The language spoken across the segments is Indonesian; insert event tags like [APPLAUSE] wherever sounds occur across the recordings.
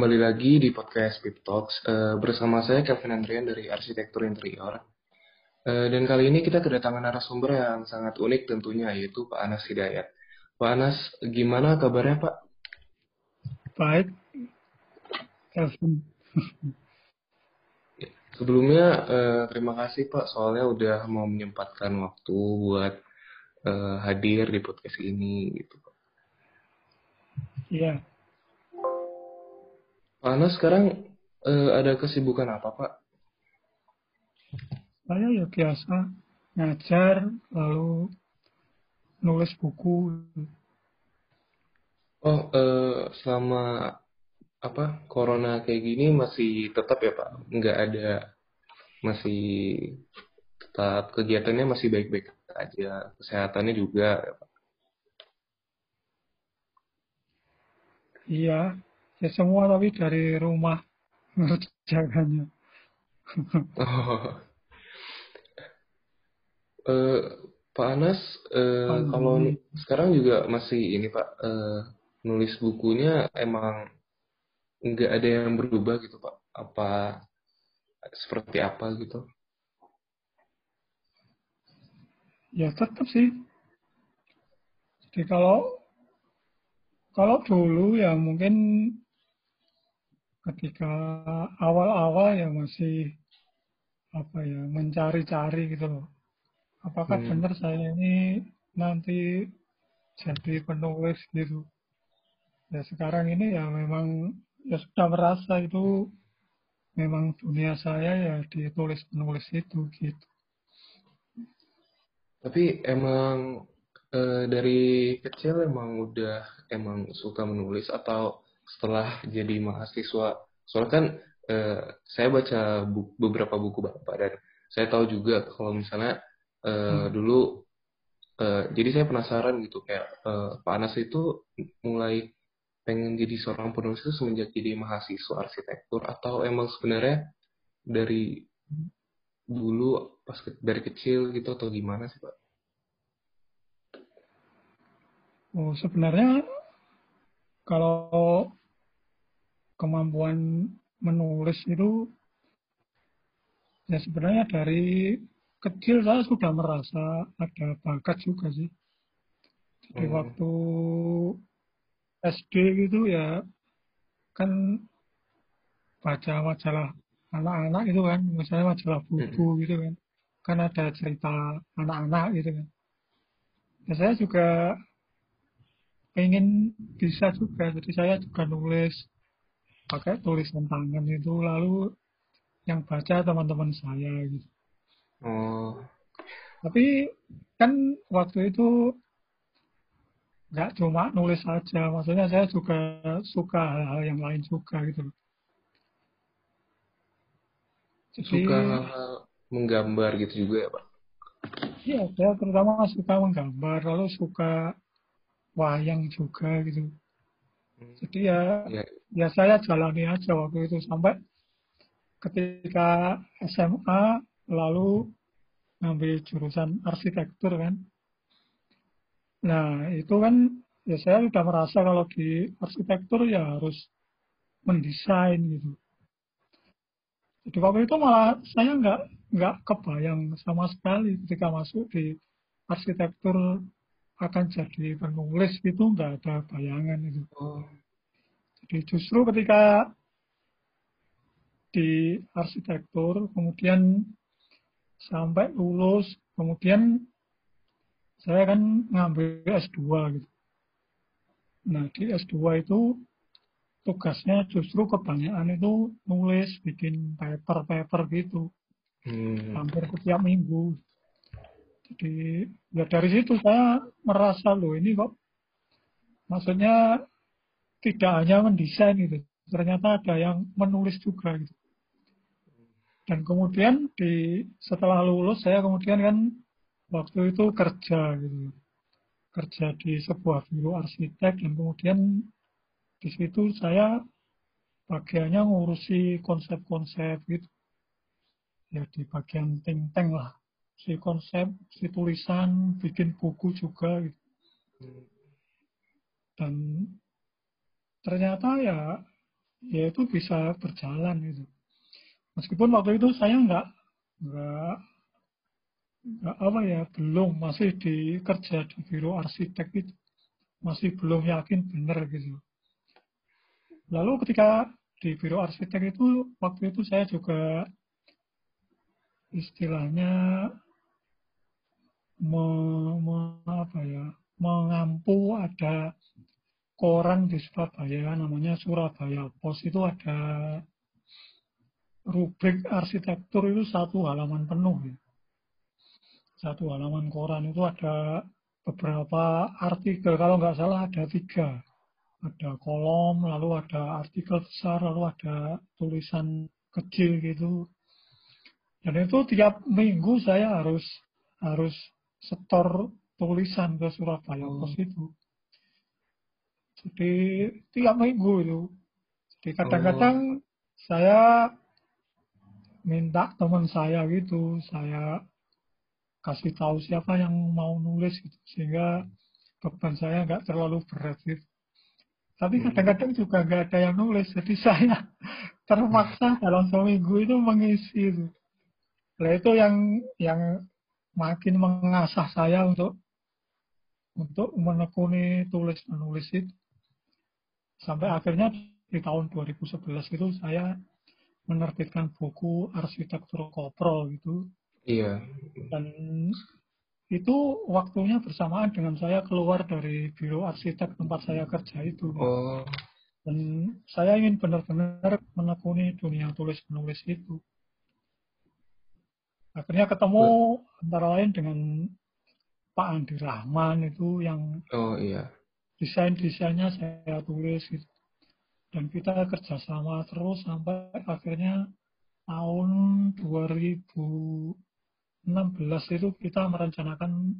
kembali lagi di podcast Pip Talks uh, bersama saya Kevin Andrian dari Arsitektur Interior. Uh, dan kali ini kita kedatangan narasumber yang sangat unik tentunya yaitu Pak Anas Hidayat. Pak Anas, gimana kabarnya Pak? Baik, Kevin. Sebelumnya uh, terima kasih Pak soalnya udah mau menyempatkan waktu buat uh, hadir di podcast ini gitu Pak. Iya, Pak Anas sekarang uh, ada kesibukan apa Pak? Saya ya biasa ngajar lalu nulis buku. Oh, uh, selama apa corona kayak gini masih tetap ya Pak? Nggak ada masih tetap kegiatannya masih baik-baik aja, kesehatannya juga ya Pak? Iya, Ya semua tapi dari rumah mengerjakannya. oh. [LAUGHS] Uh, Pak Anas, uh, kalau sekarang juga masih ini Pak, uh, nulis bukunya emang nggak ada yang berubah gitu Pak? Apa seperti apa gitu? Ya tetap sih. Jadi kalau kalau dulu ya mungkin ketika awal-awal ya masih apa ya mencari-cari gitu loh. Apakah hmm. benar saya ini nanti jadi penulis gitu. Ya sekarang ini ya memang ya sudah merasa itu memang dunia saya ya ditulis penulis itu gitu. Tapi emang e, dari kecil emang udah emang suka menulis atau setelah jadi mahasiswa. Soalnya kan eh, saya baca bu beberapa buku bapak dan saya tahu juga kalau misalnya eh, hmm. dulu eh, jadi saya penasaran gitu kayak eh, Pak Anas itu mulai pengen jadi seorang penulis itu semenjak jadi mahasiswa arsitektur atau emang sebenarnya dari dulu pas ke, dari kecil gitu atau gimana sih Pak? Oh sebenarnya kalau kemampuan menulis itu ya sebenarnya dari kecil saya sudah merasa ada bakat juga sih. Jadi hmm. waktu SD gitu ya kan baca majalah anak-anak itu kan, misalnya majalah buku hmm. gitu kan, kan ada cerita anak-anak gitu kan. Ya saya juga pengen bisa juga, jadi saya juga nulis pakai tulisan tangan itu lalu yang baca teman-teman saya gitu. Oh. Tapi kan waktu itu nggak cuma nulis saja, maksudnya saya juga suka hal-hal yang lain juga gitu. Jadi, suka menggambar gitu juga ya Pak? Iya, saya terutama suka menggambar, lalu suka wayang juga gitu. Jadi ya, ya, ya saya jalani aja waktu itu sampai ketika SMA lalu ngambil jurusan arsitektur kan. Nah itu kan ya saya sudah merasa kalau di arsitektur ya harus mendesain gitu. Jadi waktu itu malah saya nggak nggak kebayang sama sekali ketika masuk di arsitektur akan jadi penulis itu nggak ada bayangan itu. Oh. Jadi justru ketika di arsitektur, kemudian sampai lulus, kemudian saya kan ngambil S2 gitu. Nah di S2 itu tugasnya justru kebanyakan itu nulis, bikin paper-paper gitu. Hmm. Hampir setiap minggu. Jadi ya dari situ saya merasa loh ini kok maksudnya tidak hanya mendesain gitu, ternyata ada yang menulis juga gitu. Dan kemudian di setelah lulus saya kemudian kan waktu itu kerja gitu. Kerja di sebuah biro arsitek dan kemudian di situ saya bagiannya ngurusi konsep-konsep gitu. Ya di bagian think tank lah si konsep, si tulisan, bikin buku juga gitu. Dan ternyata ya ya itu bisa berjalan gitu. Meskipun waktu itu saya nggak nggak nggak apa ya belum masih di kerja di biro arsitek itu masih belum yakin benar gitu. Lalu ketika di biro arsitek itu waktu itu saya juga istilahnya me, me, apa ya mengampu ada koran di Surabaya namanya Surabaya Pos itu ada rubrik arsitektur itu satu halaman penuh ya. Satu halaman koran itu ada beberapa artikel, kalau nggak salah ada tiga. Ada kolom, lalu ada artikel besar, lalu ada tulisan kecil gitu. Dan itu tiap minggu saya harus harus setor tulisan ke Surabaya Pos itu. Jadi tiap minggu itu. Jadi kadang-kadang oh. saya minta teman saya gitu, saya kasih tahu siapa yang mau nulis gitu, sehingga beban saya nggak terlalu berat gitu. Tapi hmm. kadang-kadang juga nggak ada yang nulis, jadi [LAUGHS] saya terpaksa dalam seminggu itu mengisi itu. Nah itu yang yang makin mengasah saya untuk untuk menekuni tulis menulis itu sampai akhirnya di tahun 2011 itu saya menerbitkan buku arsitektur koprol gitu. Iya. Dan itu waktunya bersamaan dengan saya keluar dari biro arsitek tempat saya kerja itu. Oh. Dan saya ingin benar-benar menekuni dunia tulis menulis itu. Akhirnya ketemu antara lain dengan Pak Andi Rahman itu yang Oh iya desain-desainnya saya tulis gitu. Dan kita kerjasama terus sampai akhirnya tahun 2016 itu kita merencanakan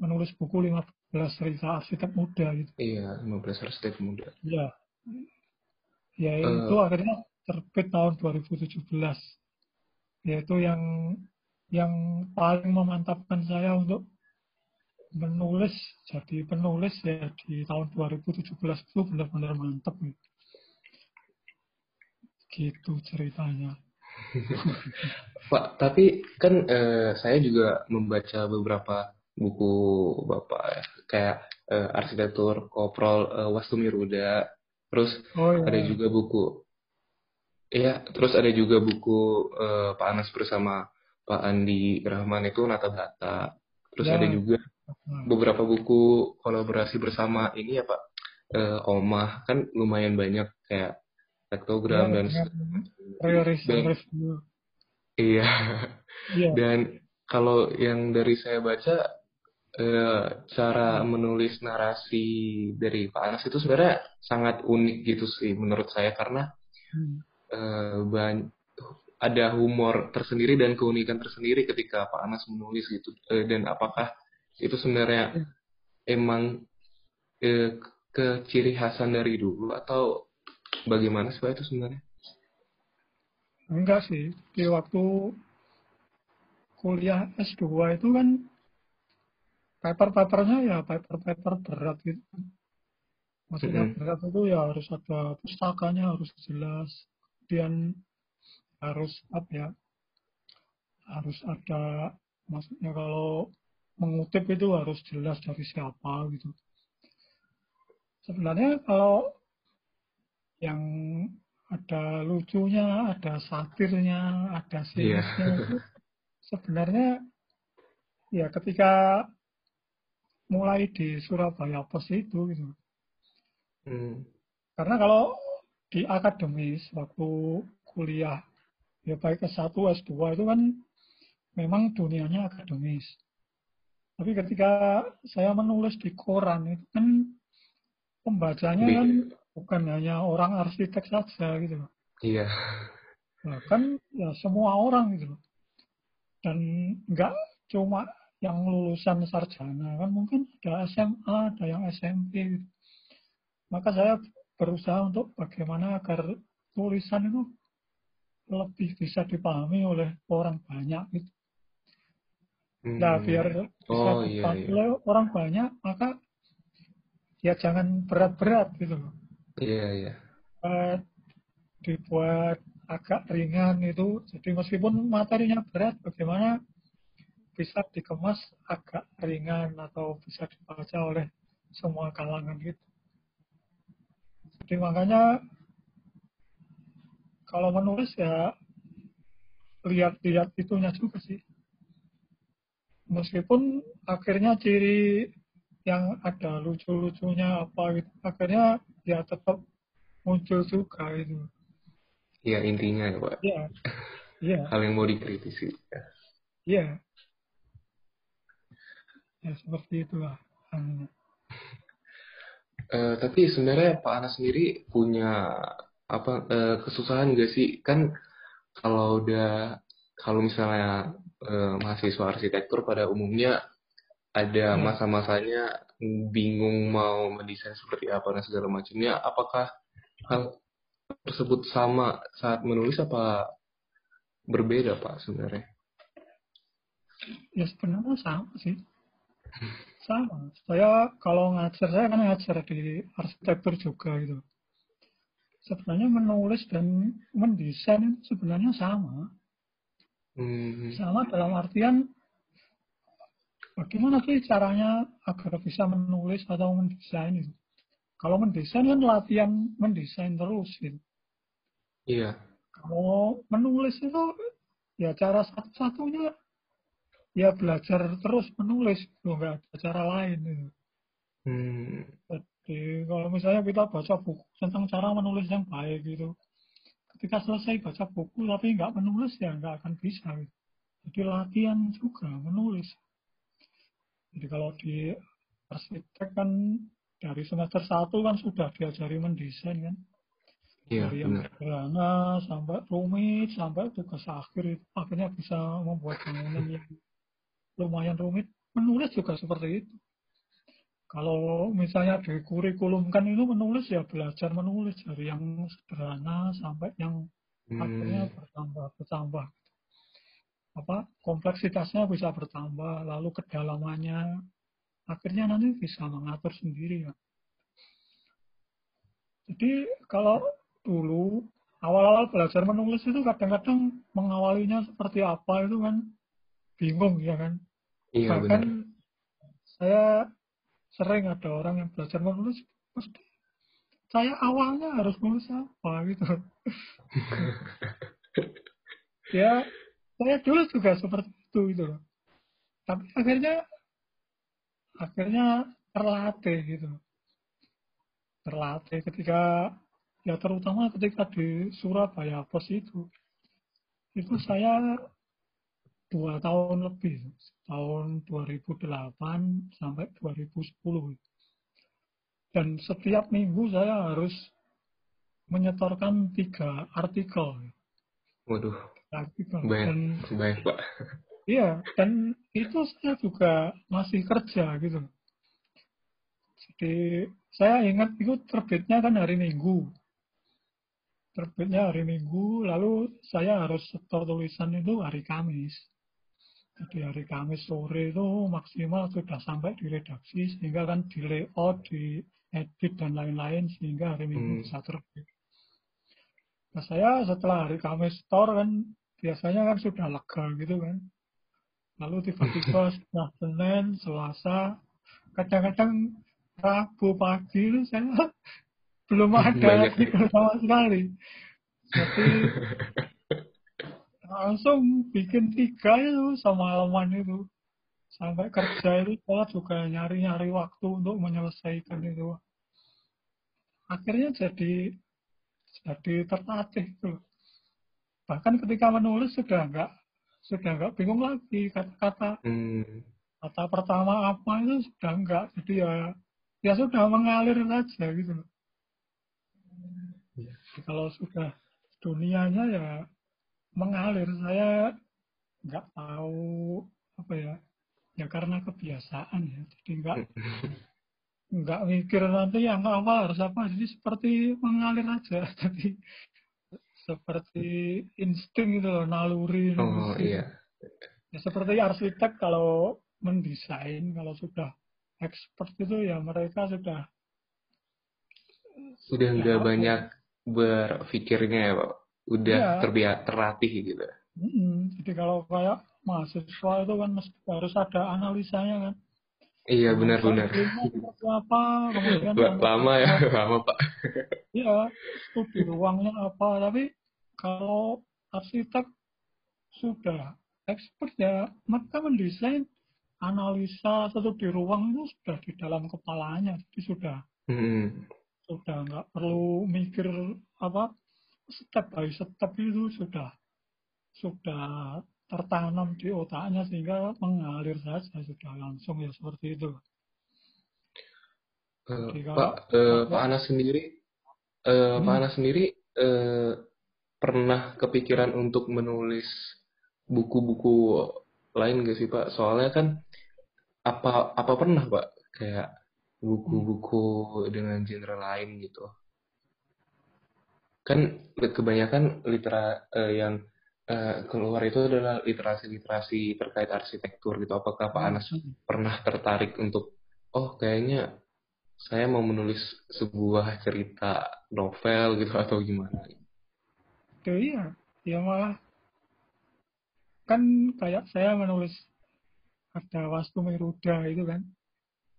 menulis buku 15 cerita arsitek muda gitu. Iya, 15 arsitek muda. Iya. Ya itu uh, akhirnya terbit tahun 2017. Yaitu yang yang paling memantapkan saya untuk menulis jadi penulis ya di tahun 2017 itu benar-benar mantep gitu. gitu ceritanya [LAUGHS] Pak tapi kan eh, saya juga membaca beberapa buku bapak ya kayak eh, arsitektur koprol eh, Wastu Miruda terus oh, iya. ada juga buku Iya, terus ada juga buku eh, Pak Anas bersama Pak Andi Rahman itu Nata Data. Terus ya. ada juga Hmm. beberapa buku kolaborasi bersama ini ya Pak uh, Omah kan lumayan banyak kayak tektogram ya, dan dan iya ya. dan kalau yang dari saya baca uh, cara menulis narasi dari Pak Anas itu sebenarnya sangat unik gitu sih menurut saya karena hmm. Uh, ada humor tersendiri dan keunikan tersendiri ketika Pak Anas menulis gitu uh, dan apakah itu sebenarnya emang eh, ke ciri khasan dari dulu atau bagaimana sih itu sebenarnya? Enggak sih, di waktu kuliah S2 itu kan paper-papernya ya paper-paper berat gitu. Maksudnya mm -hmm. berat itu ya harus ada pustakanya harus jelas, kemudian harus apa ya, harus ada maksudnya kalau mengutip itu harus jelas dari siapa gitu. Sebenarnya kalau yang ada lucunya, ada satirnya, ada sinisnya yeah. itu [LAUGHS] sebenarnya ya ketika mulai di Surabaya Pos itu gitu. Hmm. Karena kalau di akademis waktu kuliah ya baik S1, S2 itu kan memang dunianya akademis. Tapi ketika saya menulis di koran itu kan pembacanya kan bukan hanya orang arsitek saja gitu loh. Iya. Bahkan ya semua orang gitu loh. Dan nggak cuma yang lulusan sarjana kan mungkin ada SMA, ada yang SMP gitu. Maka saya berusaha untuk bagaimana agar tulisan itu lebih bisa dipahami oleh orang banyak gitu. Nah, biar bisa oh, iya, iya. orang banyak, maka ya jangan berat-berat gitu Iya, iya. Uh, dibuat agak ringan itu. Jadi meskipun materinya berat, bagaimana bisa dikemas agak ringan atau bisa dibaca oleh semua kalangan gitu. Jadi makanya kalau menulis ya lihat-lihat itunya juga sih. Meskipun akhirnya ciri yang ada lucu-lucunya apa gitu, akhirnya ya tetap muncul juga itu. Ya intinya ya Pak. Iya. Iya. Hal yang mau dikritisi. Ya. Iya. Ya seperti itulah. Uh, tapi sebenarnya Pak Anas sendiri punya apa uh, kesusahan gak sih? Kan kalau udah kalau misalnya uh, mahasiswa arsitektur pada umumnya ada hmm. masa-masanya bingung mau mendesain seperti apa dan segala macamnya. Apakah hal tersebut sama saat menulis apa berbeda Pak sebenarnya? Ya sebenarnya sama sih. Sama. Saya kalau ngajar, saya kan ngajar di arsitektur juga gitu. Sebenarnya menulis dan mendesain itu sebenarnya sama. Hmm. Sama dalam artian bagaimana sih caranya agar bisa menulis atau mendesain itu. Kalau mendesain kan latihan mendesain terus gitu. Iya. Kalau menulis itu ya cara satu-satunya ya belajar terus menulis loh nggak ada cara lain itu. Hmm. Jadi kalau misalnya kita baca buku tentang cara menulis yang baik gitu, ketika selesai baca buku tapi nggak menulis ya nggak akan bisa. Gitu. Jadi latihan juga menulis. Jadi kalau di arsitek kan dari semester satu kan sudah diajari mendesain kan. Iya, dari yang sederhana sampai rumit sampai tugas akhir itu akhirnya bisa membuat bangunan yang lumayan rumit, menulis juga seperti itu. Kalau misalnya di kurikulum kan itu menulis ya belajar menulis dari yang sederhana sampai yang hmm. akhirnya bertambah bertambah. Apa kompleksitasnya bisa bertambah, lalu kedalamannya akhirnya nanti bisa mengatur sendiri ya. Jadi kalau dulu awal-awal belajar menulis itu kadang-kadang mengawalinya seperti apa itu kan bingung ya kan Iya, Bahkan benar. saya sering ada orang yang belajar menulis, pasti saya awalnya harus menulis apa gitu. [LAUGHS] ya, saya dulu juga seperti itu gitu loh. Tapi akhirnya akhirnya terlatih gitu. Terlatih ketika ya terutama ketika di Surabaya Pos itu. Itu saya dua tahun lebih, tahun 2008 sampai 2010. Dan setiap minggu saya harus menyetorkan tiga artikel. Waduh. Artikel. Baik, dan, baik Pak. Iya, dan itu saya juga masih kerja gitu. Jadi saya ingat itu terbitnya kan hari Minggu. Terbitnya hari Minggu, lalu saya harus setor tulisan itu hari Kamis. Jadi hari Kamis sore itu maksimal sudah sampai di redaksi sehingga kan di layout, di edit dan lain-lain sehingga hari Minggu hmm. bisa terbit. Nah saya setelah hari Kamis store kan biasanya kan sudah lega gitu kan. Lalu tiba-tiba [LAUGHS] setelah Senin, Selasa, kadang-kadang Rabu pagi itu saya [LAUGHS] belum ada artikel sama sekali. Jadi [LAUGHS] langsung bikin tiga itu sama semalaman itu sampai kerja itu saya juga nyari-nyari waktu untuk menyelesaikan itu akhirnya jadi jadi terlatih tuh bahkan ketika menulis sudah enggak sudah enggak bingung lagi kata-kata hmm. kata pertama apa itu sudah enggak jadi ya ya sudah mengalir saja gitu. Ya. Kalau sudah dunianya ya mengalir. Saya nggak tahu apa ya. Ya karena kebiasaan ya. Jadi nggak [LAUGHS] nggak mikir nanti yang apa harus apa. Jadi seperti mengalir aja. [LAUGHS] Jadi seperti insting itu loh naluri oh iya. Ya seperti arsitek kalau mendesain kalau sudah expert itu ya mereka sudah sudah nggak ya, banyak berpikirnya ya Pak. Udah Iya. terbiasa terlatih gitu. Mm-mm. Jadi kalau kayak mahasiswa itu kan mesti harus ada analisanya kan. Iya benar-benar. apa, kemudian Lama ya, lama Pak. Iya, studi ruangnya apa. Tapi kalau arsitek sudah expert ya, mereka mendesain analisa studi ruang itu sudah di dalam kepalanya. Jadi sudah Hmm. sudah nggak perlu mikir apa step by step itu sudah sudah tertanam di otaknya sehingga mengalir saja sudah langsung ya seperti itu. Eh, Jadi Pak, eh, Pak Anas sendiri, Pak Hmm. Anas sendiri eh, pernah kepikiran untuk menulis buku-buku lain gak sih Pak? Soalnya kan apa apa pernah Pak kayak buku-buku dengan genre lain gitu? Kan kebanyakan litera eh, yang eh, keluar itu adalah literasi-literasi terkait arsitektur gitu. Apakah Pak Anas pernah tertarik untuk oh kayaknya saya mau menulis sebuah cerita novel gitu atau gimana? Ya iya, ya malah kan kayak saya menulis ada Wastu Miruda itu kan,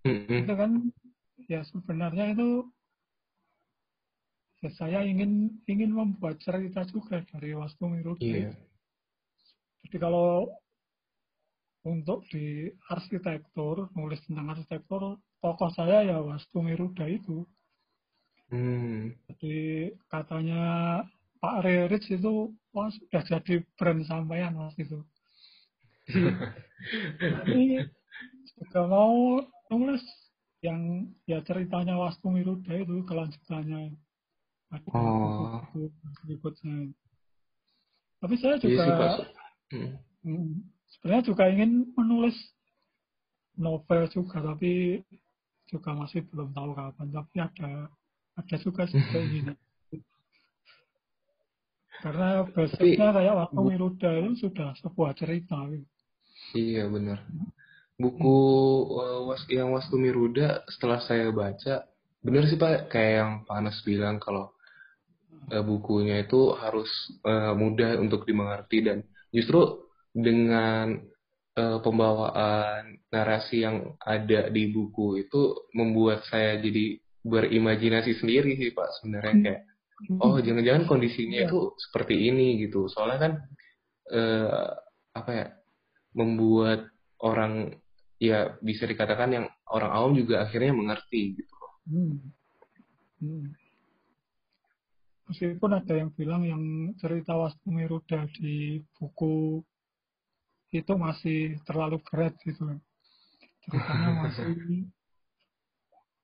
Mm-mm. itu kan ya sebenarnya itu ya saya ingin ingin membuat cerita juga dari Wastu Miruda. Iya. itu. Jadi kalau untuk di arsitektur, nulis tentang arsitektur, tokoh saya ya Wastu Miruda itu. Hmm. Jadi katanya Pak Reritz itu wah sudah jadi brand sampean waktu itu. Tapi juga mau nulis yang ya ceritanya Wastu Miruda itu kelanjutannya Oh. buku-buku berikutnya. Tapi saya Iya juga Pak. Hmm. mm, sebenarnya juga ingin menulis novel juga tapi juga masih belum tahu kapan tapi ada ada juga sih keinginan karena basicnya kayak waktu Miruda itu sudah sebuah cerita gitu. Iya benar. Buku eh, was yang Wastu Miruda setelah saya baca, benar sih Pak kayak yang Pak Anas bilang kalau eh, bukunya itu harus eh, mudah untuk dimengerti dan justru dengan eh, pembawaan narasi yang ada di buku itu membuat saya jadi berimajinasi sendiri sih Pak sebenarnya kayak oh jangan-jangan kondisinya Iya. itu seperti ini gitu soalnya kan eh, apa ya membuat orang ya bisa dikatakan yang orang awam juga akhirnya mengerti gitu Hmm. Hmm. Meskipun ada yang bilang yang cerita Wastu Miruda di buku itu masih terlalu berat gitu. Ceritanya [LAUGHS] masih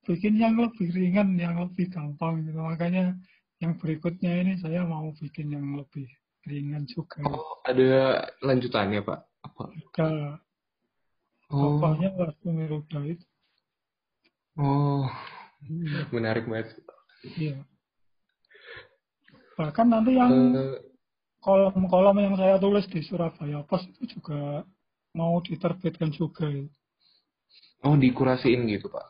bikin yang lebih ringan, yang lebih gampang gitu. Makanya yang berikutnya ini saya mau bikin yang lebih ringan juga. oh ada lanjutannya Pak apa Ada oh tokohnya Wastu itu. oh Hmm, menarik banget Iya. Bahkan nanti yang Eh, kolom-kolom yang saya tulis di Surabaya Post itu juga mau diterbitkan juga. Oh dikurasiin gitu Pak?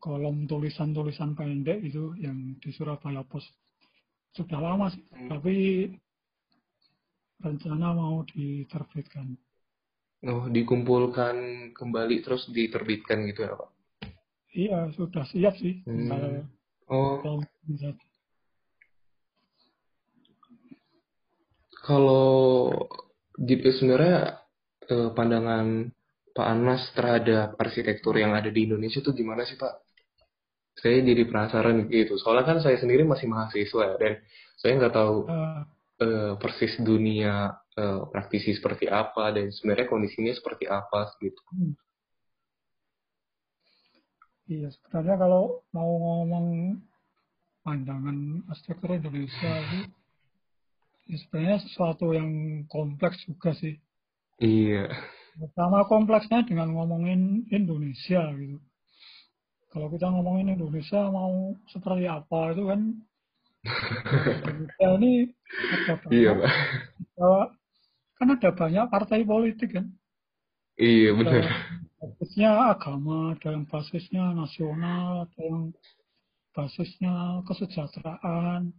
Kolom tulisan-tulisan pendek itu yang di Surabaya Post. Sudah lama sih tapi rencana mau diterbitkan. Oh dikumpulkan kembali terus diterbitkan gitu ya Pak? Iya sudah siap sih. Hmm. oh. kalau Kalau sebenarnya eh, pandangan Pak Anas terhadap arsitektur yang ada di Indonesia itu gimana sih Pak? Saya jadi penasaran gitu. Soalnya kan saya sendiri masih mahasiswa ya, dan saya nggak tahu Eh, eh, persis dunia eh, praktisi seperti apa dan sebenarnya kondisinya seperti apa gitu. hmm. iya sebenarnya kalau mau ngomong pandangan arsitektur Indonesia itu sebenarnya sesuatu yang kompleks juga sih Iya, Pertama kompleksnya dengan ngomongin Indonesia gitu. Kalau kita ngomongin Indonesia mau seperti apa itu kan Indonesia ini ada banyak iya Pak. bahwa kan ada banyak partai politik kan. Iya benar. basisnya agama, ada yang basisnya nasional, ada yang basisnya kesejahteraan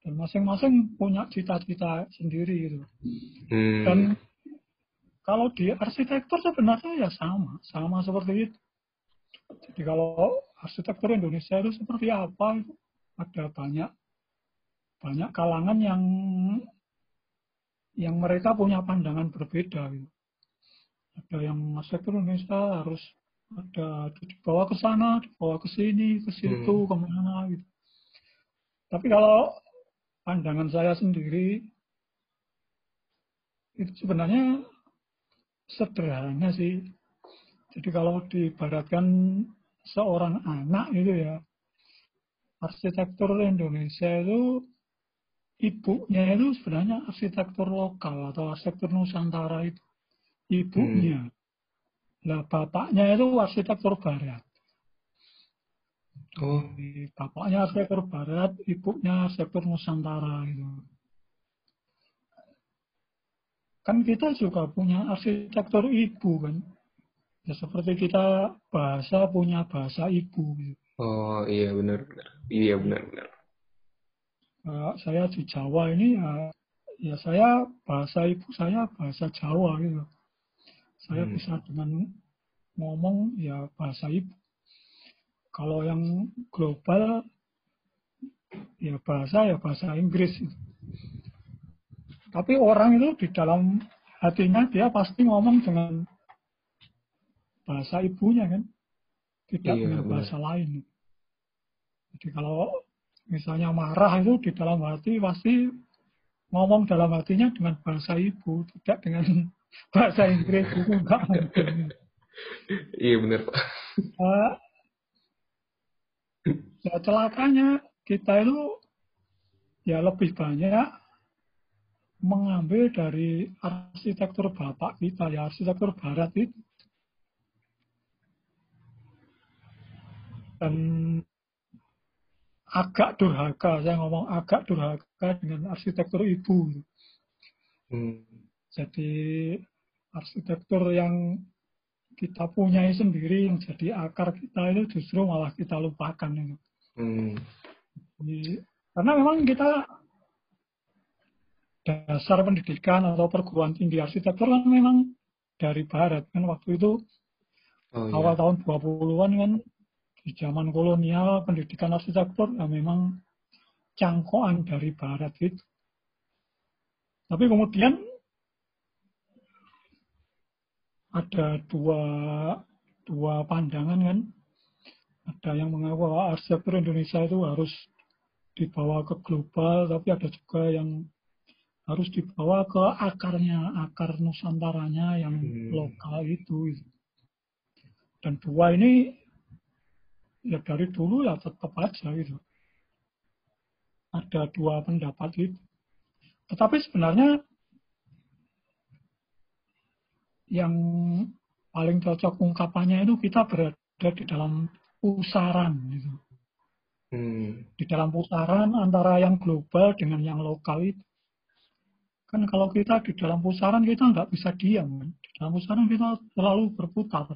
dan masing-masing punya cita-cita sendiri gitu. Hmm. Dan kalau di arsitektur sebenarnya ya sama, sama seperti itu. Jadi kalau arsitektur Indonesia itu seperti apa itu ada banyak banyak kalangan yang yang mereka punya pandangan berbeda gitu. Ada yang arsitektur Indonesia harus ada dibawa ke sana, dibawa ke sini, ke situ, Hmm. ke mana gitu. Tapi kalau pandangan saya sendiri itu sebenarnya sederhana sih. Jadi kalau diibaratkan seorang anak itu ya, arsitektur Indonesia itu ibunya itu sebenarnya arsitektur lokal atau arsitektur Nusantara itu ibunya. Nah bapaknya itu arsitektur barat. Oh, Jadi, Bapaknya arsitektur barat, ibunya arsitektur Nusantara gitu. Kan kita juga punya arsitektur ibu kan. Ya seperti kita bahasa punya bahasa ibu gitu. oh iya benar benar. Iya benar benar. Nah, saya di Jawa ini ya, ya saya bahasa ibu saya bahasa Jawa gitu. Saya Hmm. bisa dengan ngomong ya bahasa ibu. Kalau yang global ya bahasa ya bahasa Inggris. Tapi orang itu di dalam hatinya dia pasti ngomong dengan bahasa ibunya kan, tidak Iya, dengan benar. bahasa lain. Jadi kalau misalnya marah itu di dalam hati pasti ngomong dalam hatinya dengan bahasa ibu, tidak dengan [LAUGHS] bahasa Inggris itu enggak mungkin. Iya benar Pak. Nah, ya celakanya kita itu ya lebih banyak mengambil dari arsitektur bapak kita ya arsitektur barat itu dan agak durhaka saya ngomong agak durhaka dengan arsitektur ibu Hmm. jadi arsitektur yang kita punyai sendiri yang jadi akar kita itu justru malah kita lupakan itu. Hmm. Jadi, karena memang kita dasar pendidikan atau perguruan tinggi arsitektur kan memang dari barat kan waktu itu Oh iya. awal tahun 20-an kan di zaman kolonial pendidikan arsitektur ya memang cangkokan dari barat itu. Tapi kemudian ada dua dua pandangan kan. Ada yang mengaku bahwa arsitektur Indonesia itu harus dibawa ke global, tapi ada juga yang harus dibawa ke akarnya, akar Nusantaranya yang Hmm. lokal itu. Dan dua ini ya dari dulu ya tetap aja gitu. Ada dua pendapat itu. Tetapi sebenarnya yang paling cocok ungkapannya itu kita berada di dalam pusaran gitu. Hmm. Di dalam pusaran antara yang global dengan yang lokal itu. Kan kalau kita di dalam pusaran kita nggak bisa diam. Kan? Di dalam pusaran kita selalu berputar.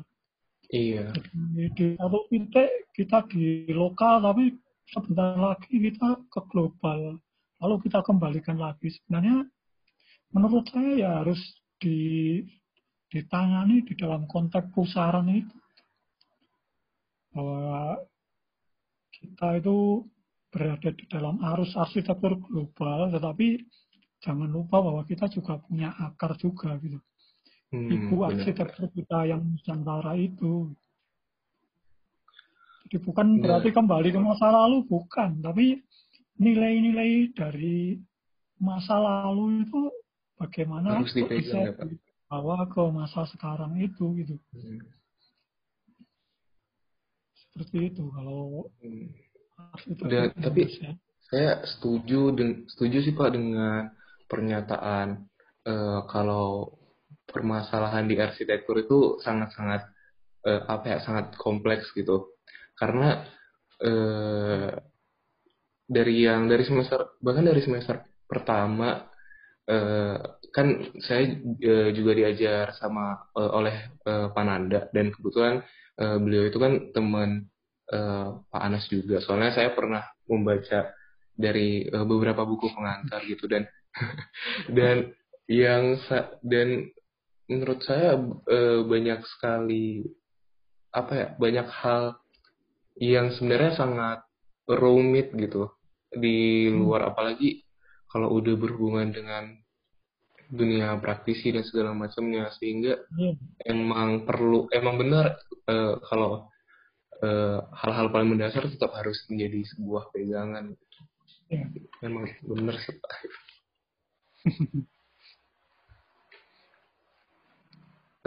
Iya. Di, di satu titik kita di lokal tapi sebentar lagi kita ke global. Lalu kita kembalikan lagi. Sebenarnya menurut saya ya harus di ditangani di dalam konteks pusaran itu. Bahwa kita itu berada di dalam arus arsitektur global, tetapi jangan lupa bahwa kita juga punya akar juga gitu. Hmm, Ibu benar. arsitektur kita yang Nusantara itu. Jadi bukan Iya. berarti kembali ke masa lalu, bukan. Tapi nilai-nilai dari masa lalu itu bagaimana Harus dipegang bisa ya, Pak. Dibawa ke masa sekarang itu gitu. Hmm. Seperti itu kalau Hmm. Dan- tapi- Indonesia. Saya setuju setuju sih Pak dengan pernyataan eh, kalau permasalahan di arsitektur itu sangat-sangat eh, apa ya sangat kompleks gitu. Karena eh, dari yang dari semester bahkan dari semester pertama eh, kan saya eh, juga diajar sama eh, oleh eh, Pananda dan kebetulan eh, beliau itu kan teman uh, Pak Anas juga. Soalnya saya pernah membaca dari uh, beberapa buku pengantar gitu dan [LAUGHS] dan yang dan menurut saya uh, banyak sekali apa ya banyak hal yang sebenarnya sangat rumit gitu di luar hmm. apalagi kalau udah berhubungan dengan dunia praktisi dan segala macamnya sehingga yeah. emang perlu emang benar uh, kalau eh, hal-hal paling mendasar tetap harus menjadi sebuah pegangan yeah. memang benar sih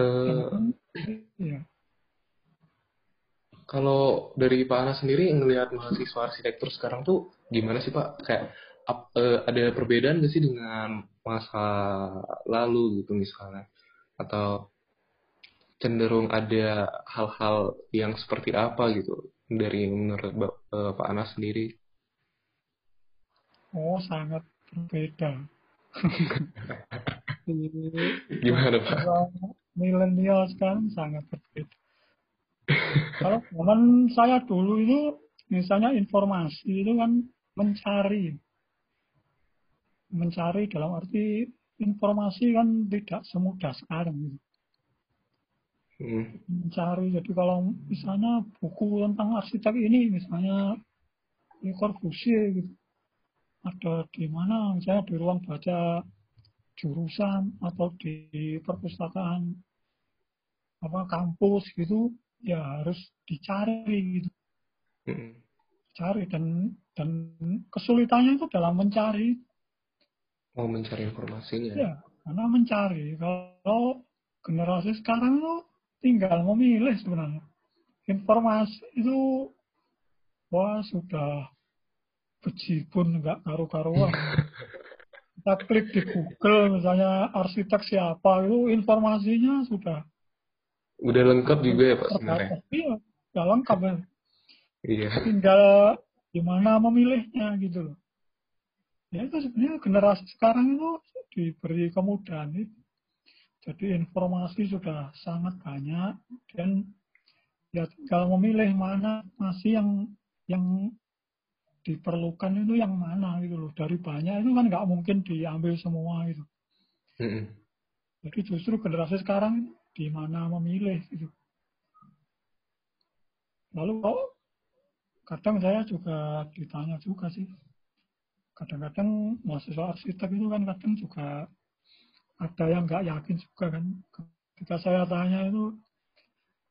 uh, yeah. Kalau dari Pak Anas sendiri ngelihat mahasiswa arsitektur sekarang tuh gimana sih Pak? Kayak ap, uh, ada perbedaan gak sih dengan masa lalu gitu misalnya? Atau cenderung ada hal-hal yang seperti apa gitu dari menurut uh, Pak Anas sendiri? Oh, sangat berbeda. [LAUGHS] Gimana Pak? Milenial sekarang sangat berbeda [LAUGHS] kalau zaman saya dulu itu misalnya informasi itu kan mencari mencari dalam arti informasi kan tidak semudah sekarang gitu. Hmm. Mencari jadi kalau misalnya buku tentang arsitek ini misalnya di Corbusier gitu ada di mana misalnya di ruang baca jurusan atau di perpustakaan apa kampus gitu ya harus dicari gitu. Hmm. Cari dan dan kesulitannya itu dalam mencari. Mau mencari informasinya. Ya, karena mencari. Kalau generasi sekarang itu tinggal memilih sebenarnya. Informasi itu wah sudah bejibun nggak karu-karuan. [LAUGHS] Kita klik di Google misalnya arsitek siapa itu informasinya sudah Udah lengkap juga ya Pak sebenarnya? Iya, udah lengkap ya. Iya. Tinggal gimana memilihnya gitu loh. Ya itu sebenarnya generasi sekarang itu diberi kemudahan itu. Jadi informasi sudah sangat banyak dan ya tinggal memilih mana masih yang yang diperlukan itu yang mana gitu loh. Dari banyak itu kan nggak mungkin diambil semua gitu. Mm -hmm. Jadi justru generasi sekarang di mana memilih gitu. Lalu kok kadang saya juga ditanya juga sih. Kadang-kadang mahasiswa arsitek itu kan kadang juga ada yang nggak yakin juga kan. Ketika saya tanya itu,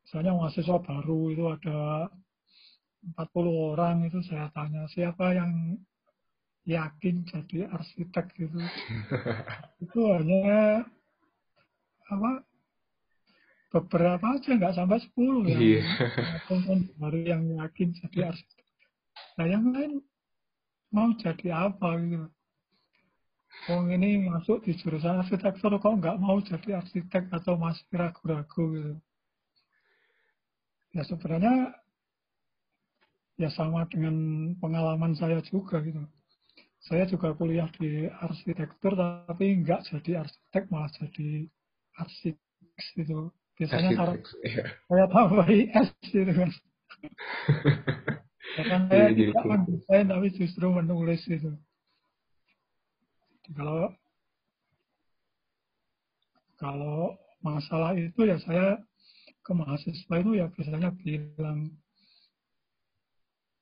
misalnya mahasiswa baru itu ada 40 orang itu saya tanya siapa yang yakin jadi arsitek gitu. [LAUGHS] itu hanya apa beberapa aja nggak sampai sepuluh ya. Iya. baru yang yakin jadi arsitek. Nah yang lain mau jadi apa gitu. Wong ini masuk di jurusan arsitektur kok nggak mau jadi arsitek atau masih ragu-ragu gitu. Ya sebenarnya ya sama dengan pengalaman saya juga gitu. Saya juga kuliah di arsitektur tapi nggak jadi arsitek malah jadi arsitek gitu biasanya iya. saya tambah S gitu kan [LAUGHS] karena saya iya, tidak mendesain tapi justru menulis itu. Kalau kalau masalah itu ya saya ke mahasiswa itu ya biasanya bilang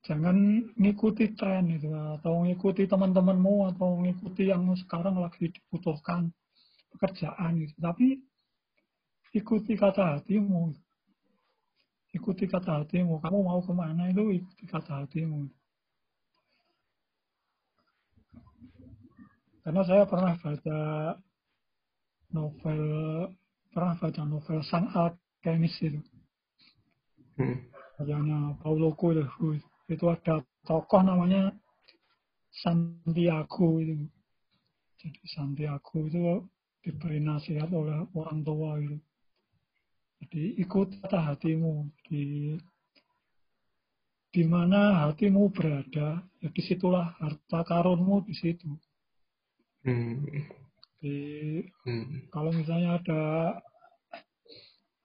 jangan ngikuti tren itu atau ngikuti teman-temanmu atau ngikuti yang sekarang lagi dibutuhkan pekerjaan gitu. Tapi ikuti kata hatimu. Ikuti kata hatimu. Kamu mau ke mana itu ikuti kata hatimu. Karena saya pernah baca novel, pernah baca novel Sang Alchemist itu. Hmm. Paulo Coelho. Itu ada tokoh namanya Santiago itu. Jadi Santiago itu diberi nasihat oleh orang tua itu. Jadi ikut kata hatimu di di mana hatimu berada, ya di situlah harta karunmu di situ. Hmm. Di, hmm. Kalau misalnya ada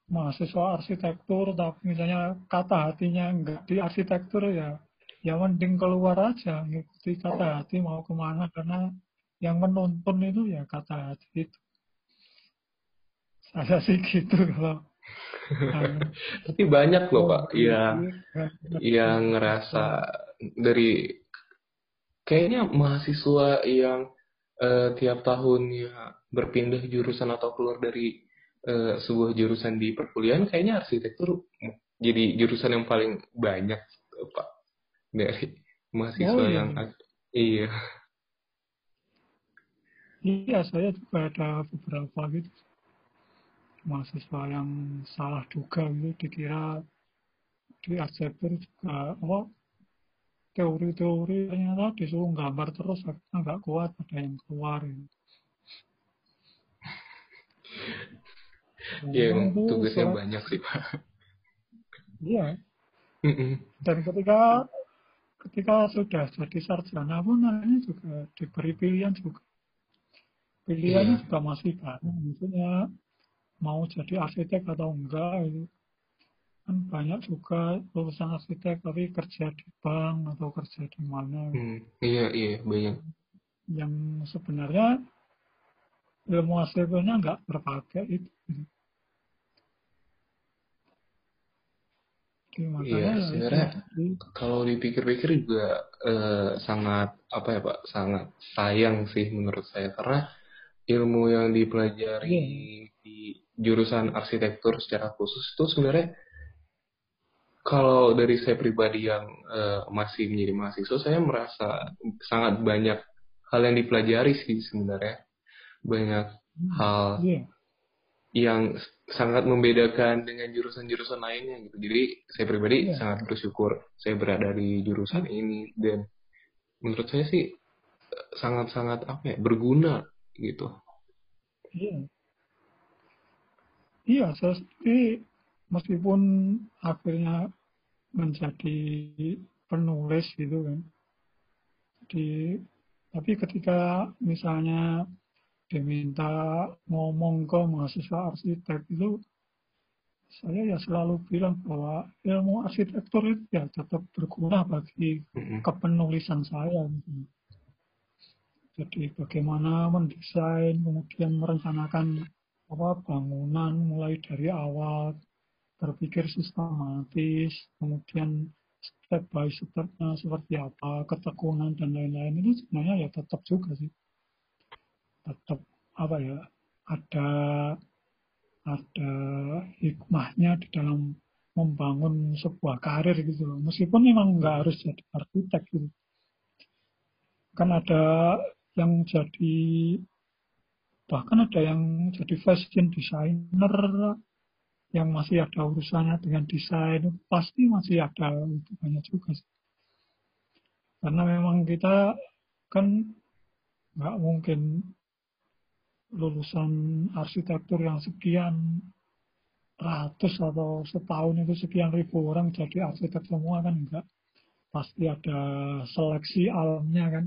mahasiswa arsitektur tapi misalnya kata hatinya enggak di arsitektur ya ya mending keluar aja ngikuti kata hati mau ke mana karena yang menonton itu ya kata hati itu saya sih gitu kalau [LAUGHS] tapi banyak loh pak yang yang ngerasa dari kayaknya mahasiswa yang uh, tiap tahunnya berpindah jurusan atau keluar dari uh, sebuah jurusan di perkuliahan kayaknya arsitektur jadi jurusan yang paling banyak pak dari mahasiswa oh, iya. yang iya. Iya saya juga ada beberapa gitu mahasiswa yang salah juga gitu dikira di arsitektur juga apa teori-teori ternyata disuruh gambar terus akhirnya nggak kuat ada yang keluar gitu. Iya, emang tugasnya surat, banyak sih Pak. Iya. Dan ketika ketika sudah jadi sarjana pun akhirnya juga diberi pilihan juga. Pilihannya yeah. juga masih banyak. Maksudnya mau jadi arsitek atau enggak itu kan banyak juga lulusan arsitek tapi kerja di bank atau kerja di mana. Hmm, iya iya banyak. Yang sebenarnya ilmu hasilnya nggak terpakai itu. Iya, ya sebenarnya kalau dipikir-pikir juga eh, sangat apa ya Pak, sangat sayang sih menurut saya karena ilmu yang dipelajari yeah. di jurusan arsitektur secara khusus itu sebenarnya kalau dari saya pribadi yang uh, masih menjadi mahasiswa, saya merasa sangat banyak hal yang dipelajari sih sebenarnya banyak hmm, hal yeah. yang sangat membedakan dengan jurusan-jurusan lainnya gitu. Jadi saya pribadi yeah. sangat bersyukur saya berada di jurusan yeah. ini dan menurut saya sih sangat-sangat apa ya berguna gitu. Iya. Iya, saya sendiri meskipun akhirnya menjadi penulis gitu kan. Di tapi ketika misalnya diminta ngomong ke mahasiswa arsitek itu saya ya selalu bilang bahwa ilmu arsitektur itu ya tetap berguna bagi kepenulisan saya. Gitu. Jadi bagaimana mendesain, kemudian merencanakan apa bangunan mulai dari awal, berpikir sistematis, kemudian step by stepnya seperti apa, ketekunan dan lain-lain itu sebenarnya ya tetap juga sih tetap apa ya ada ada hikmahnya di dalam membangun sebuah karir gitu loh. Meskipun memang nggak harus jadi arsitek gitu. Kan ada yang jadi bahkan ada yang jadi fashion designer yang masih ada urusannya dengan desain pasti masih ada banyak juga sih. Karena memang kita kan nggak mungkin lulusan arsitektur yang sekian ratus atau setahun itu sekian ribu orang jadi arsitek semua kan enggak pasti ada seleksi alamnya kan.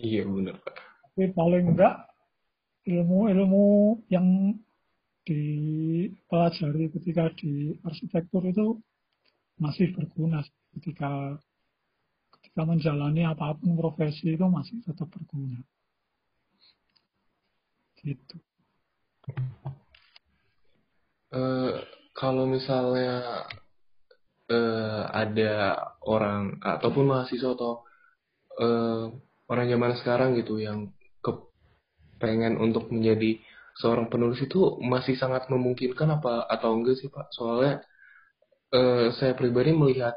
Iya benar pak tapi paling enggak ilmu-ilmu yang dipelajari ketika di arsitektur itu masih berguna ketika ketika menjalani apa pun profesi itu masih tetap berguna Gitu. Uh, kalau misalnya uh, ada orang ataupun mahasiswa atau uh, orang zaman sekarang gitu yang kepengen untuk menjadi seorang penulis itu masih sangat memungkinkan apa atau enggak sih pak? Soalnya uh, saya pribadi melihat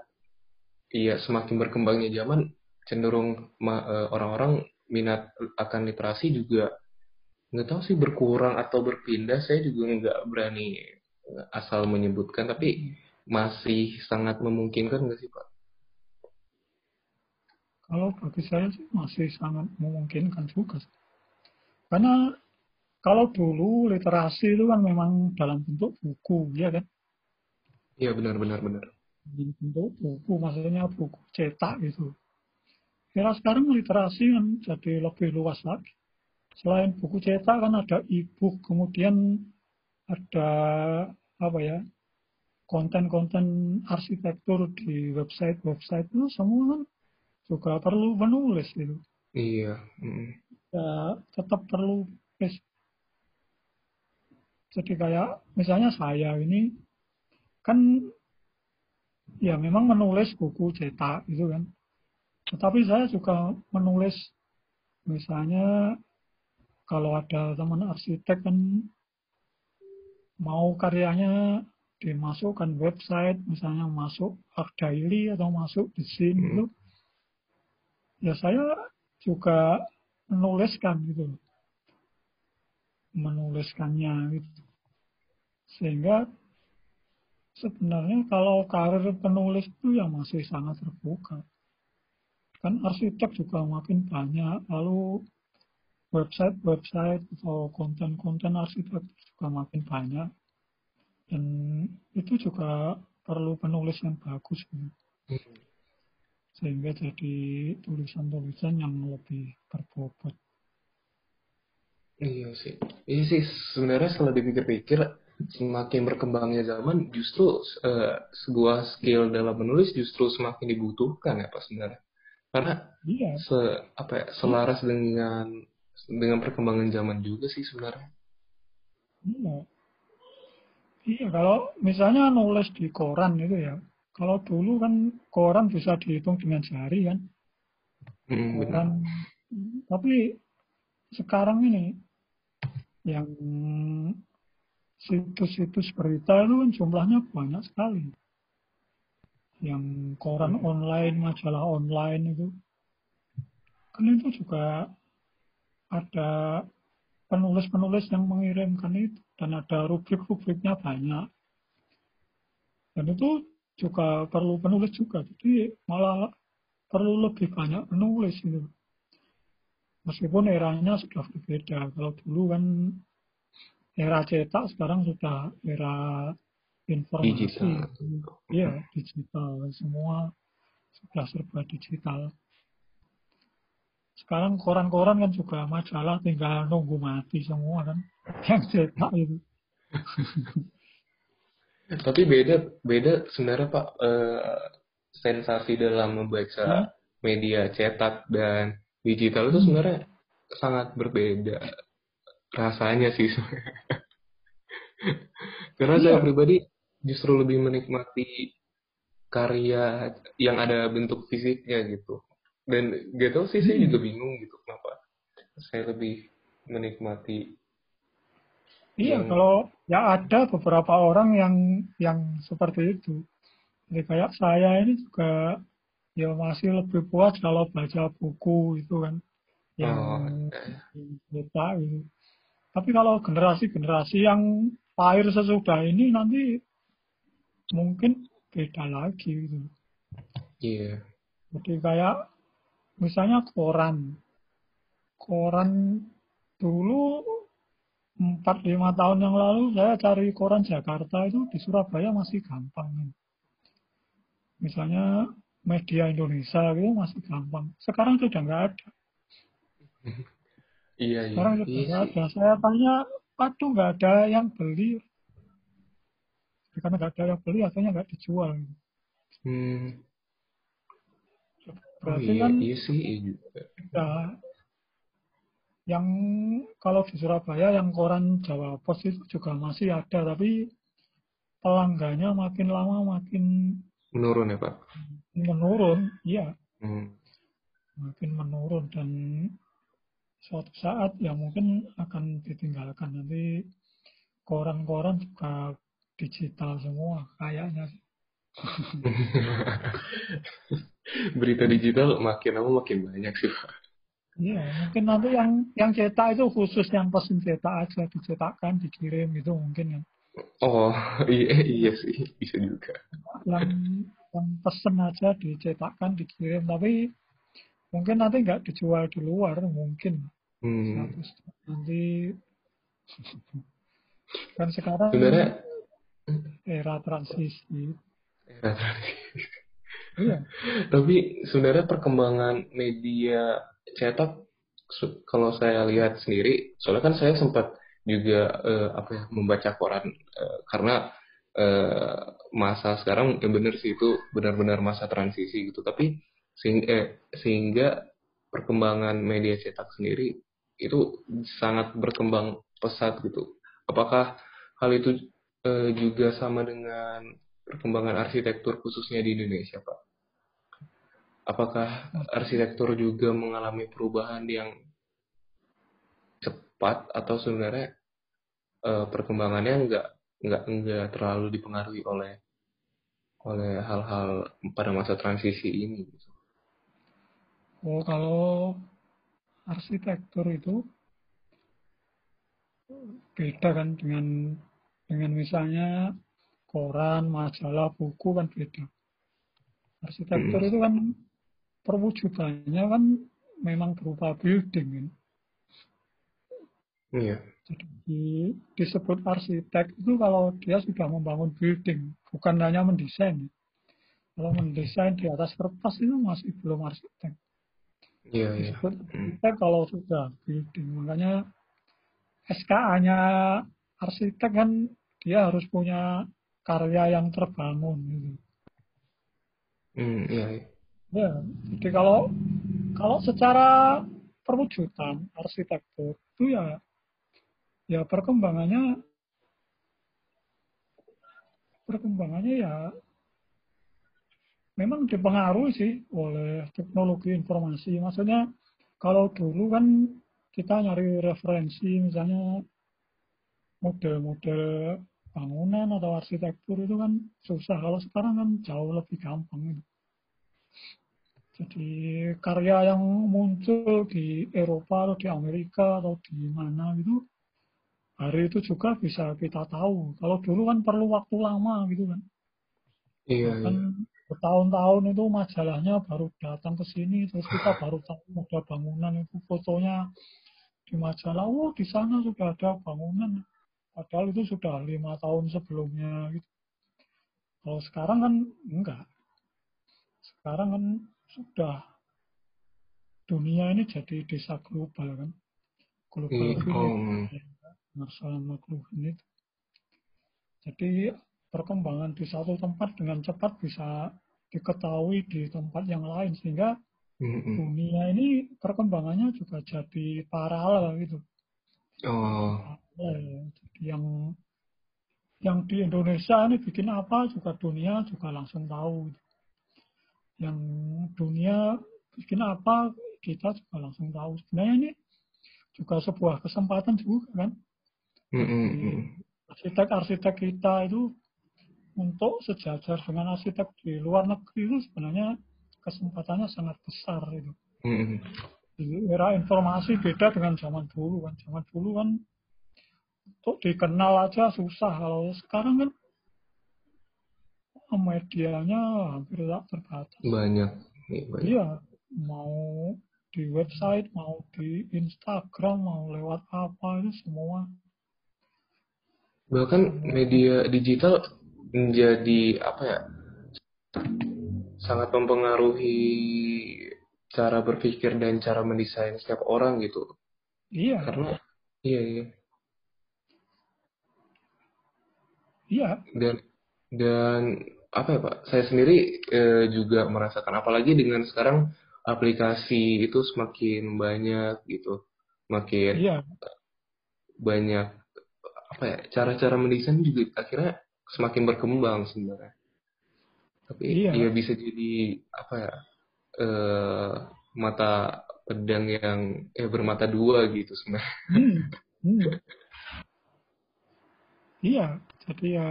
iya semakin berkembangnya zaman cenderung orang-orang minat akan literasi juga nggak tahu sih berkurang atau berpindah saya juga nggak berani asal menyebutkan tapi masih sangat memungkinkan nggak sih pak? Kalau bagi saya sih masih sangat memungkinkan juga. Karena kalau dulu literasi itu kan memang dalam bentuk buku, ya kan? Iya benar benar benar. Bentuk buku, maksudnya buku cetak gitu. Kira sekarang literasi kan jadi lebih luas lagi selain buku cetak kan ada e-book, kemudian ada apa ya konten-konten arsitektur di website-website itu semua kan juga perlu penulis gitu. Iya. Mm. Ya, tetap perlu. Jadi kayak misalnya saya ini kan ya memang menulis buku cetak gitu kan. Tetapi saya juga menulis misalnya kalau ada teman arsitek kan mau karyanya dimasukkan website misalnya masuk Art Daily atau masuk di sini hmm. itu ya saya juga menuliskan gitu menuliskannya gitu. Sehingga sebenarnya kalau karir penulis itu ya masih sangat terbuka. Kan arsitek juga makin banyak lalu website-website atau konten-konten arsitek juga makin banyak. Dan itu juga perlu penulis yang bagus gitu. Sehingga jadi tulisan-tulisan yang lebih berbobot. Iya sih. Iya sih sebenarnya setelah dipikir-pikir semakin berkembangnya zaman justru uh, sebuah skill dalam menulis justru semakin dibutuhkan ya pak sebenarnya. Karena iya. se apa ya, selaras dengan dengan perkembangan zaman juga sih sebenarnya. Iya. Iya kalau misalnya nulis di koran itu ya kalau dulu kan koran bisa dihitung dengan jari kan mm, koran tapi sekarang ini yang situs-situs berita itu kan jumlahnya banyak sekali. Yang koran hmm. online, majalah online itu. Kan itu juga ada penulis-penulis yang mengirimkan itu. Dan ada rubrik-rubriknya banyak. Dan itu juga perlu penulis juga. Jadi malah perlu lebih banyak penulis itu. Meskipun eranya sudah berbeda. Kalau dulu kan era cetak sekarang sudah era informasi. Digital. Iya, digital. Semua sudah serba digital. Sekarang koran-koran kan juga majalah tinggal nunggu mati semua kan. [LAUGHS] Yang cetak itu. [LAUGHS] Tapi beda beda sebenarnya Pak eh, sensasi dalam membaca hmm? media cetak dan digital itu sebenarnya sangat berbeda rasanya sih [LAUGHS] karena iya. saya pribadi justru lebih menikmati karya yang ada bentuk fisiknya gitu dan gak tau sih hmm. saya juga bingung gitu kenapa saya lebih menikmati iya yang... kalau ya ada beberapa orang yang yang seperti itu jadi kayak saya ini juga ya masih lebih puas kalau baca buku itu kan yang oh, kita gitu tapi kalau generasi-generasi yang lahir sesudah ini nanti mungkin beda lagi gitu. Iya. Yeah. Jadi kayak misalnya koran. Koran dulu 4-5 tahun yang lalu saya cari koran Jakarta itu di Surabaya masih gampang. Misalnya media Indonesia gitu masih gampang. Sekarang sudah nggak ada. [LAUGHS] Iya, iya. Orang iya, ada. Saya tanya, aduh nggak ada yang beli. Karena nggak ada yang beli, akhirnya nggak dijual. Hmm. Berarti oh, iya, kan, iya sih, iya juga. Ya, yang kalau di Surabaya yang koran Jawa Pos itu juga masih ada, tapi pelanggannya makin lama makin menurun ya Pak? Menurun, iya. Hmm. Makin menurun dan suatu saat ya mungkin akan ditinggalkan nanti koran-koran juga digital semua kayaknya [LAUGHS] Berita digital makin lama makin banyak sih Pak. Iya, mungkin nanti yang yang cetak itu khusus yang pesen cetak aja dicetakkan, dikirim gitu mungkin ya. Oh, [LAUGHS] iya iya sih, bisa juga. Yang yang pesen aja dicetakkan, dikirim, tapi mungkin nanti nggak dijual di luar mungkin. Hmm. Nanti [LAUGHS] kan sekarang sebenarnya era transisi. Era transisi. Iya. Tapi sebenarnya perkembangan media cetak kalau saya lihat sendiri, soalnya kan saya sempat juga uh, apa ya membaca koran uh, karena eh, masa sekarang yang benar sih itu benar-benar masa transisi gitu. Tapi sehingga, eh, sehingga perkembangan media cetak sendiri itu sangat berkembang pesat gitu. Apakah hal itu eh, juga sama dengan perkembangan arsitektur khususnya di Indonesia pak apakah arsitektur juga mengalami perubahan yang cepat atau sebenarnya uh, perkembangannya enggak enggak enggak terlalu dipengaruhi oleh oleh hal-hal pada masa transisi ini. Oh kalau arsitektur itu beda kan dengan dengan misalnya koran, majalah, buku kan beda. Arsitektur hmm. itu kan perwujudannya kan memang berupa building kan. Iya. Jadi disebut arsitek itu kalau dia sudah membangun building, bukan hanya mendesain. Kalau mendesain di atas kertas itu masih belum arsitek. Iya, iya. Disebut hmm. arsitek kalau sudah building. Makanya SKA-nya arsitek kan dia harus punya karya yang terbangun gitu. Hmm, iya, iya. Ya, jadi kalau kalau secara perwujudan arsitektur itu ya ya perkembangannya perkembangannya ya memang dipengaruhi sih oleh teknologi informasi. Maksudnya kalau dulu kan kita nyari referensi misalnya model-model bangunan atau arsitektur itu kan susah. Kalau sekarang kan jauh lebih gampang. Jadi karya yang muncul di Eropa atau di Amerika atau di mana gitu hari itu juga bisa kita tahu. Kalau dulu kan perlu waktu lama gitu kan. Iya. Kan iya. bertahun-tahun itu majalahnya baru datang ke sini, terus kita [LAUGHS] baru tahu ada bangunan itu fotonya di majalah. Oh di sana sudah ada bangunan. Padahal itu sudah lima tahun sebelumnya gitu. Kalau sekarang kan enggak. Sekarang kan sudah dunia ini jadi desa global kan. Global oh masalah makluhin itu. Jadi perkembangan di satu tempat dengan cepat bisa diketahui di tempat yang lain sehingga mm-hmm. dunia ini perkembangannya juga jadi paralel gitu. Oh. Ya, jadi yang yang di Indonesia ini bikin apa juga dunia juga langsung tahu. Yang dunia bikin apa kita juga langsung tahu. Sebenarnya ini juga sebuah kesempatan juga kan Arsitek-arsitek kita itu untuk sejajar dengan arsitek di luar negeri itu sebenarnya kesempatannya sangat besar itu. Mm-hmm. Di era informasi beda dengan zaman dulu kan. Zaman dulu kan untuk dikenal aja susah. Kalau sekarang kan medianya hampir tak terbatas. Banyak. banyak. Iya, mau di website, mau di Instagram, mau lewat apa itu semua bahkan media digital menjadi apa ya sangat mempengaruhi cara berpikir dan cara mendesain setiap orang gitu. Iya. Karena iya iya. Iya. Dan dan apa ya Pak? Saya sendiri e, juga merasakan apalagi dengan sekarang aplikasi itu semakin banyak gitu. Makin iya. banyak apa ya cara-cara mendesain juga akhirnya semakin berkembang sebenarnya tapi iya. ya bisa jadi apa ya eh, mata pedang yang eh bermata dua gitu sebenarnya hmm. Hmm. iya jadi ya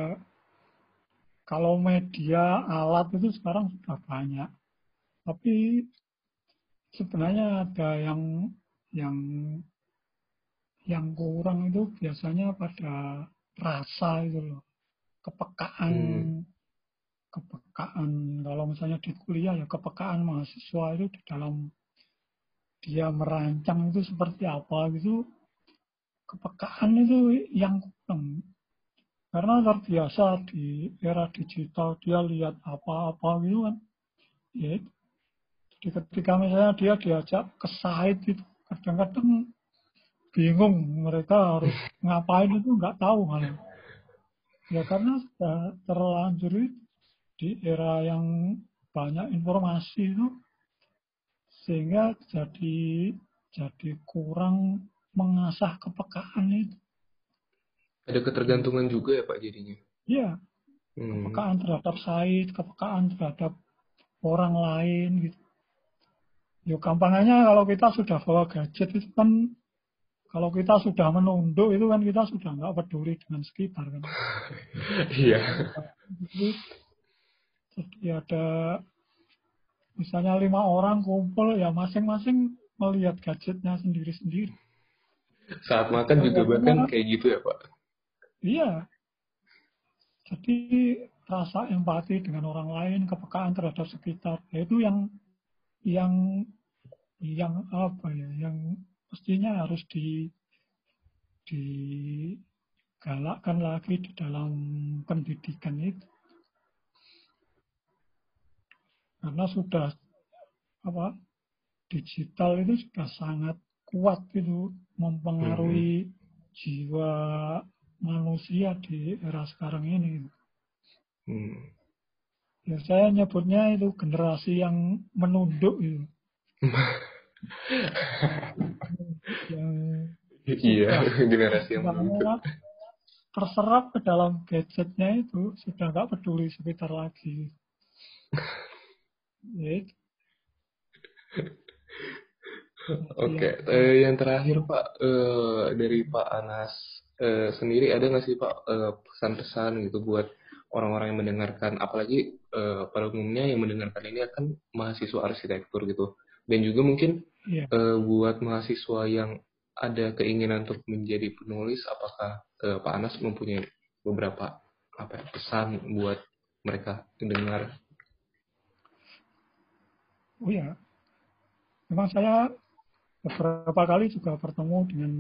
kalau media alat itu sekarang sudah banyak. Tapi sebenarnya ada yang yang yang kurang itu biasanya pada rasa itu loh. Kepekaan. Hmm. kepekaan. Kalau misalnya di kuliah ya kepekaan mahasiswa itu di dalam dia merancang itu seperti apa gitu. Kepekaan itu yang kurang karena terbiasa di era digital dia lihat apa-apa gitu kan. Ya jadi ketika misalnya dia diajak ke site itu kadang-kadang bingung mereka harus ngapain itu nggak tahu malah Ya karena sudah terlanjur di era yang banyak informasi itu sehingga jadi jadi kurang mengasah kepekaan itu. Ada ketergantungan juga ya Pak jadinya. Iya, Hmm. kepekaan terhadap site, kepekaan terhadap orang lain gitu. Yo gampangnya kalau kita sudah bawa gadget itu kan kalau kita sudah menunduk itu kan kita sudah nggak peduli dengan sekitar kan. [LAUGHS] Iya. Jadi, jadi ada misalnya lima orang kumpul ya masing-masing melihat gadgetnya sendiri-sendiri. Saat makan juga bahkan kayak gitu ya Pak. Iya. Jadi rasa empati dengan orang lain, kepekaan terhadap sekitar, ya itu yang yang yang apa ya, yang mestinya harus di digalakkan lagi di dalam pendidikan itu. Karena sudah apa digital itu sudah sangat kuat itu mempengaruhi jiwa manusia di era sekarang ini. Hmm. Ya saya nyebutnya itu generasi yang menunduk itu. [LAUGHS] yang Iya, generasi yang banget terserap ke dalam gadgetnya itu sudah nggak peduli sekitar lagi. Ya, itu. Oke, eh, yang terakhir Pak eh, dari Pak Anas eh, sendiri ada nggak sih Pak eh, pesan-pesan gitu buat orang-orang yang mendengarkan, apalagi eh, pada umumnya yang mendengarkan ini akan mahasiswa arsitektur gitu, dan juga mungkin Iya. eh, buat mahasiswa yang ada keinginan untuk menjadi penulis, apakah eh, Pak Anas mempunyai beberapa apa ya, pesan buat mereka mendengar? Oh ya, memang saya beberapa kali juga bertemu dengan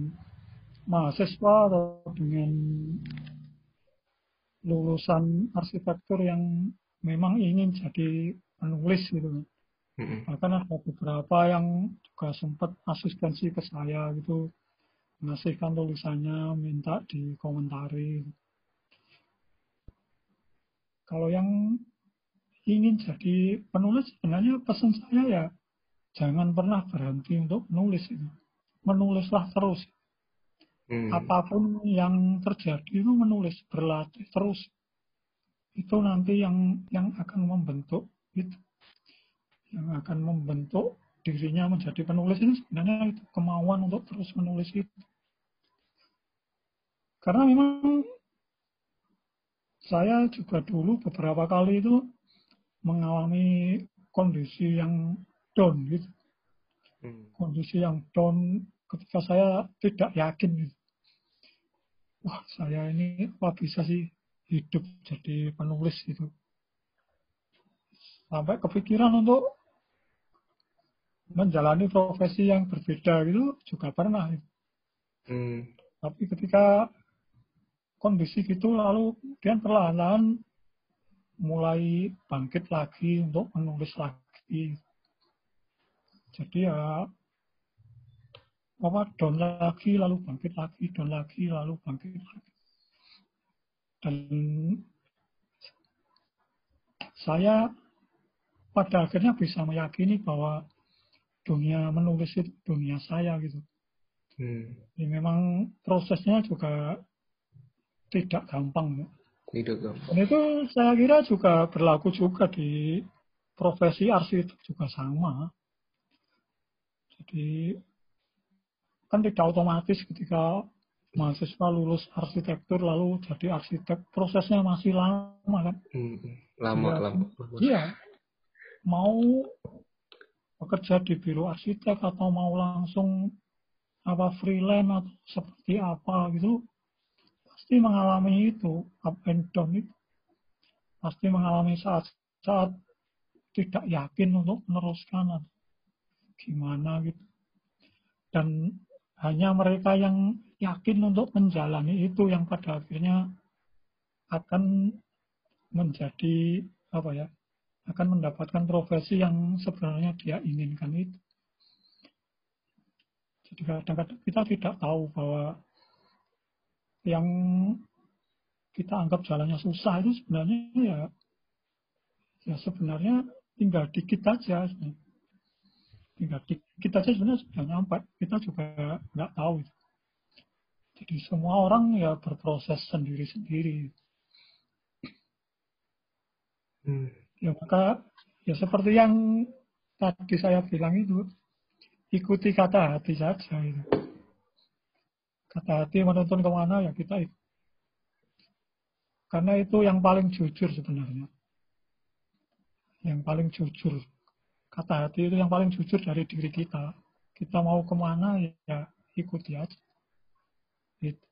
mahasiswa atau dengan lulusan arsitektur yang memang ingin jadi penulis gitu. Mm-mm. Bahkan ada beberapa yang juga sempat asistensi ke saya gitu, mengasihkan tulisannya, minta dikomentari. Kalau yang ingin jadi penulis sebenarnya pesan saya ya jangan pernah berhenti untuk menulis itu. Menulislah terus. Hmm. Apa pun yang terjadi itu menulis, berlatih terus. Itu nanti yang yang akan membentuk itu. Yang akan membentuk dirinya menjadi penulis itu sebenarnya itu kemauan untuk terus menulis itu. Karena memang saya juga dulu beberapa kali itu mengalami kondisi yang down gitu. Hmm. Kondisi yang down ketika saya tidak yakin. Wah, saya ini apa bisa sih hidup jadi penulis gitu. Sampai kepikiran untuk menjalani profesi yang berbeda gitu juga pernah. gitu. Hmm. Tapi ketika kondisi gitu lalu kemudian perlahan-lahan mulai bangkit lagi untuk menulis lagi. Jadi ya apa down lagi lalu bangkit lagi, down lagi lalu bangkit lagi. Dan saya pada akhirnya bisa meyakini bahwa dunia menulis itu dunia saya gitu. Hmm. Ini memang prosesnya juga tidak gampang. ya. Tidak gampang. Dan itu saya kira juga berlaku juga di profesi arsitek juga sama. Jadi kan tidak otomatis ketika mahasiswa lulus arsitektur lalu jadi arsitek prosesnya masih lama kan. Hmm. Lama, Iya. lama. Iya. Mau bekerja di biro arsitek atau mau langsung apa freelance atau seperti apa gitu pasti mengalami itu up and down itu pasti mengalami saat-saat tidak yakin untuk meneruskan gimana gitu dan hanya mereka yang yakin untuk menjalani itu yang pada akhirnya akan menjadi apa ya akan mendapatkan profesi yang sebenarnya dia inginkan itu jadi kadang-kadang kita tidak tahu bahwa yang kita anggap jalannya susah itu sebenarnya ya ya sebenarnya tinggal dikit aja sebenarnya. Tinggal dikit aja sebenarnya sudah nyampe. Kita juga nggak tahu. Jadi semua orang ya berproses sendiri-sendiri. Hmm. ya maka ya seperti yang tadi saya bilang itu ikuti kata hati saja itu. Kata hati menuntun ke mana ya kita ikut. Karena itu yang paling jujur sebenarnya. Yang paling jujur. Kata hati itu yang paling jujur dari diri kita. Kita mau ke mana ya ikuti aja. Gitu.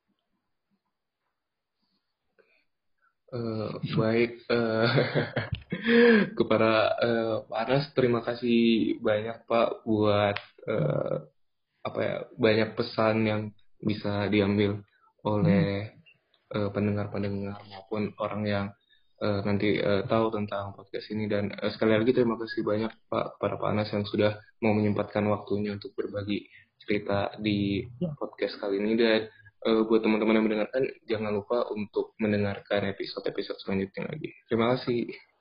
Uh, baik uh, [LAUGHS] kepada uh, Pak Anas terima kasih banyak Pak buat uh, apa ya banyak pesan yang bisa diambil oleh pendengar-pendengar uh, maupun orang yang uh, nanti uh, tahu tentang podcast ini dan uh, sekali lagi terima kasih banyak Pak para Pak Anas yang sudah mau menyempatkan waktunya untuk berbagi cerita di ya. podcast kali ini dan uh, buat teman-teman yang mendengarkan jangan lupa untuk mendengarkan episode-episode selanjutnya lagi. Terima kasih.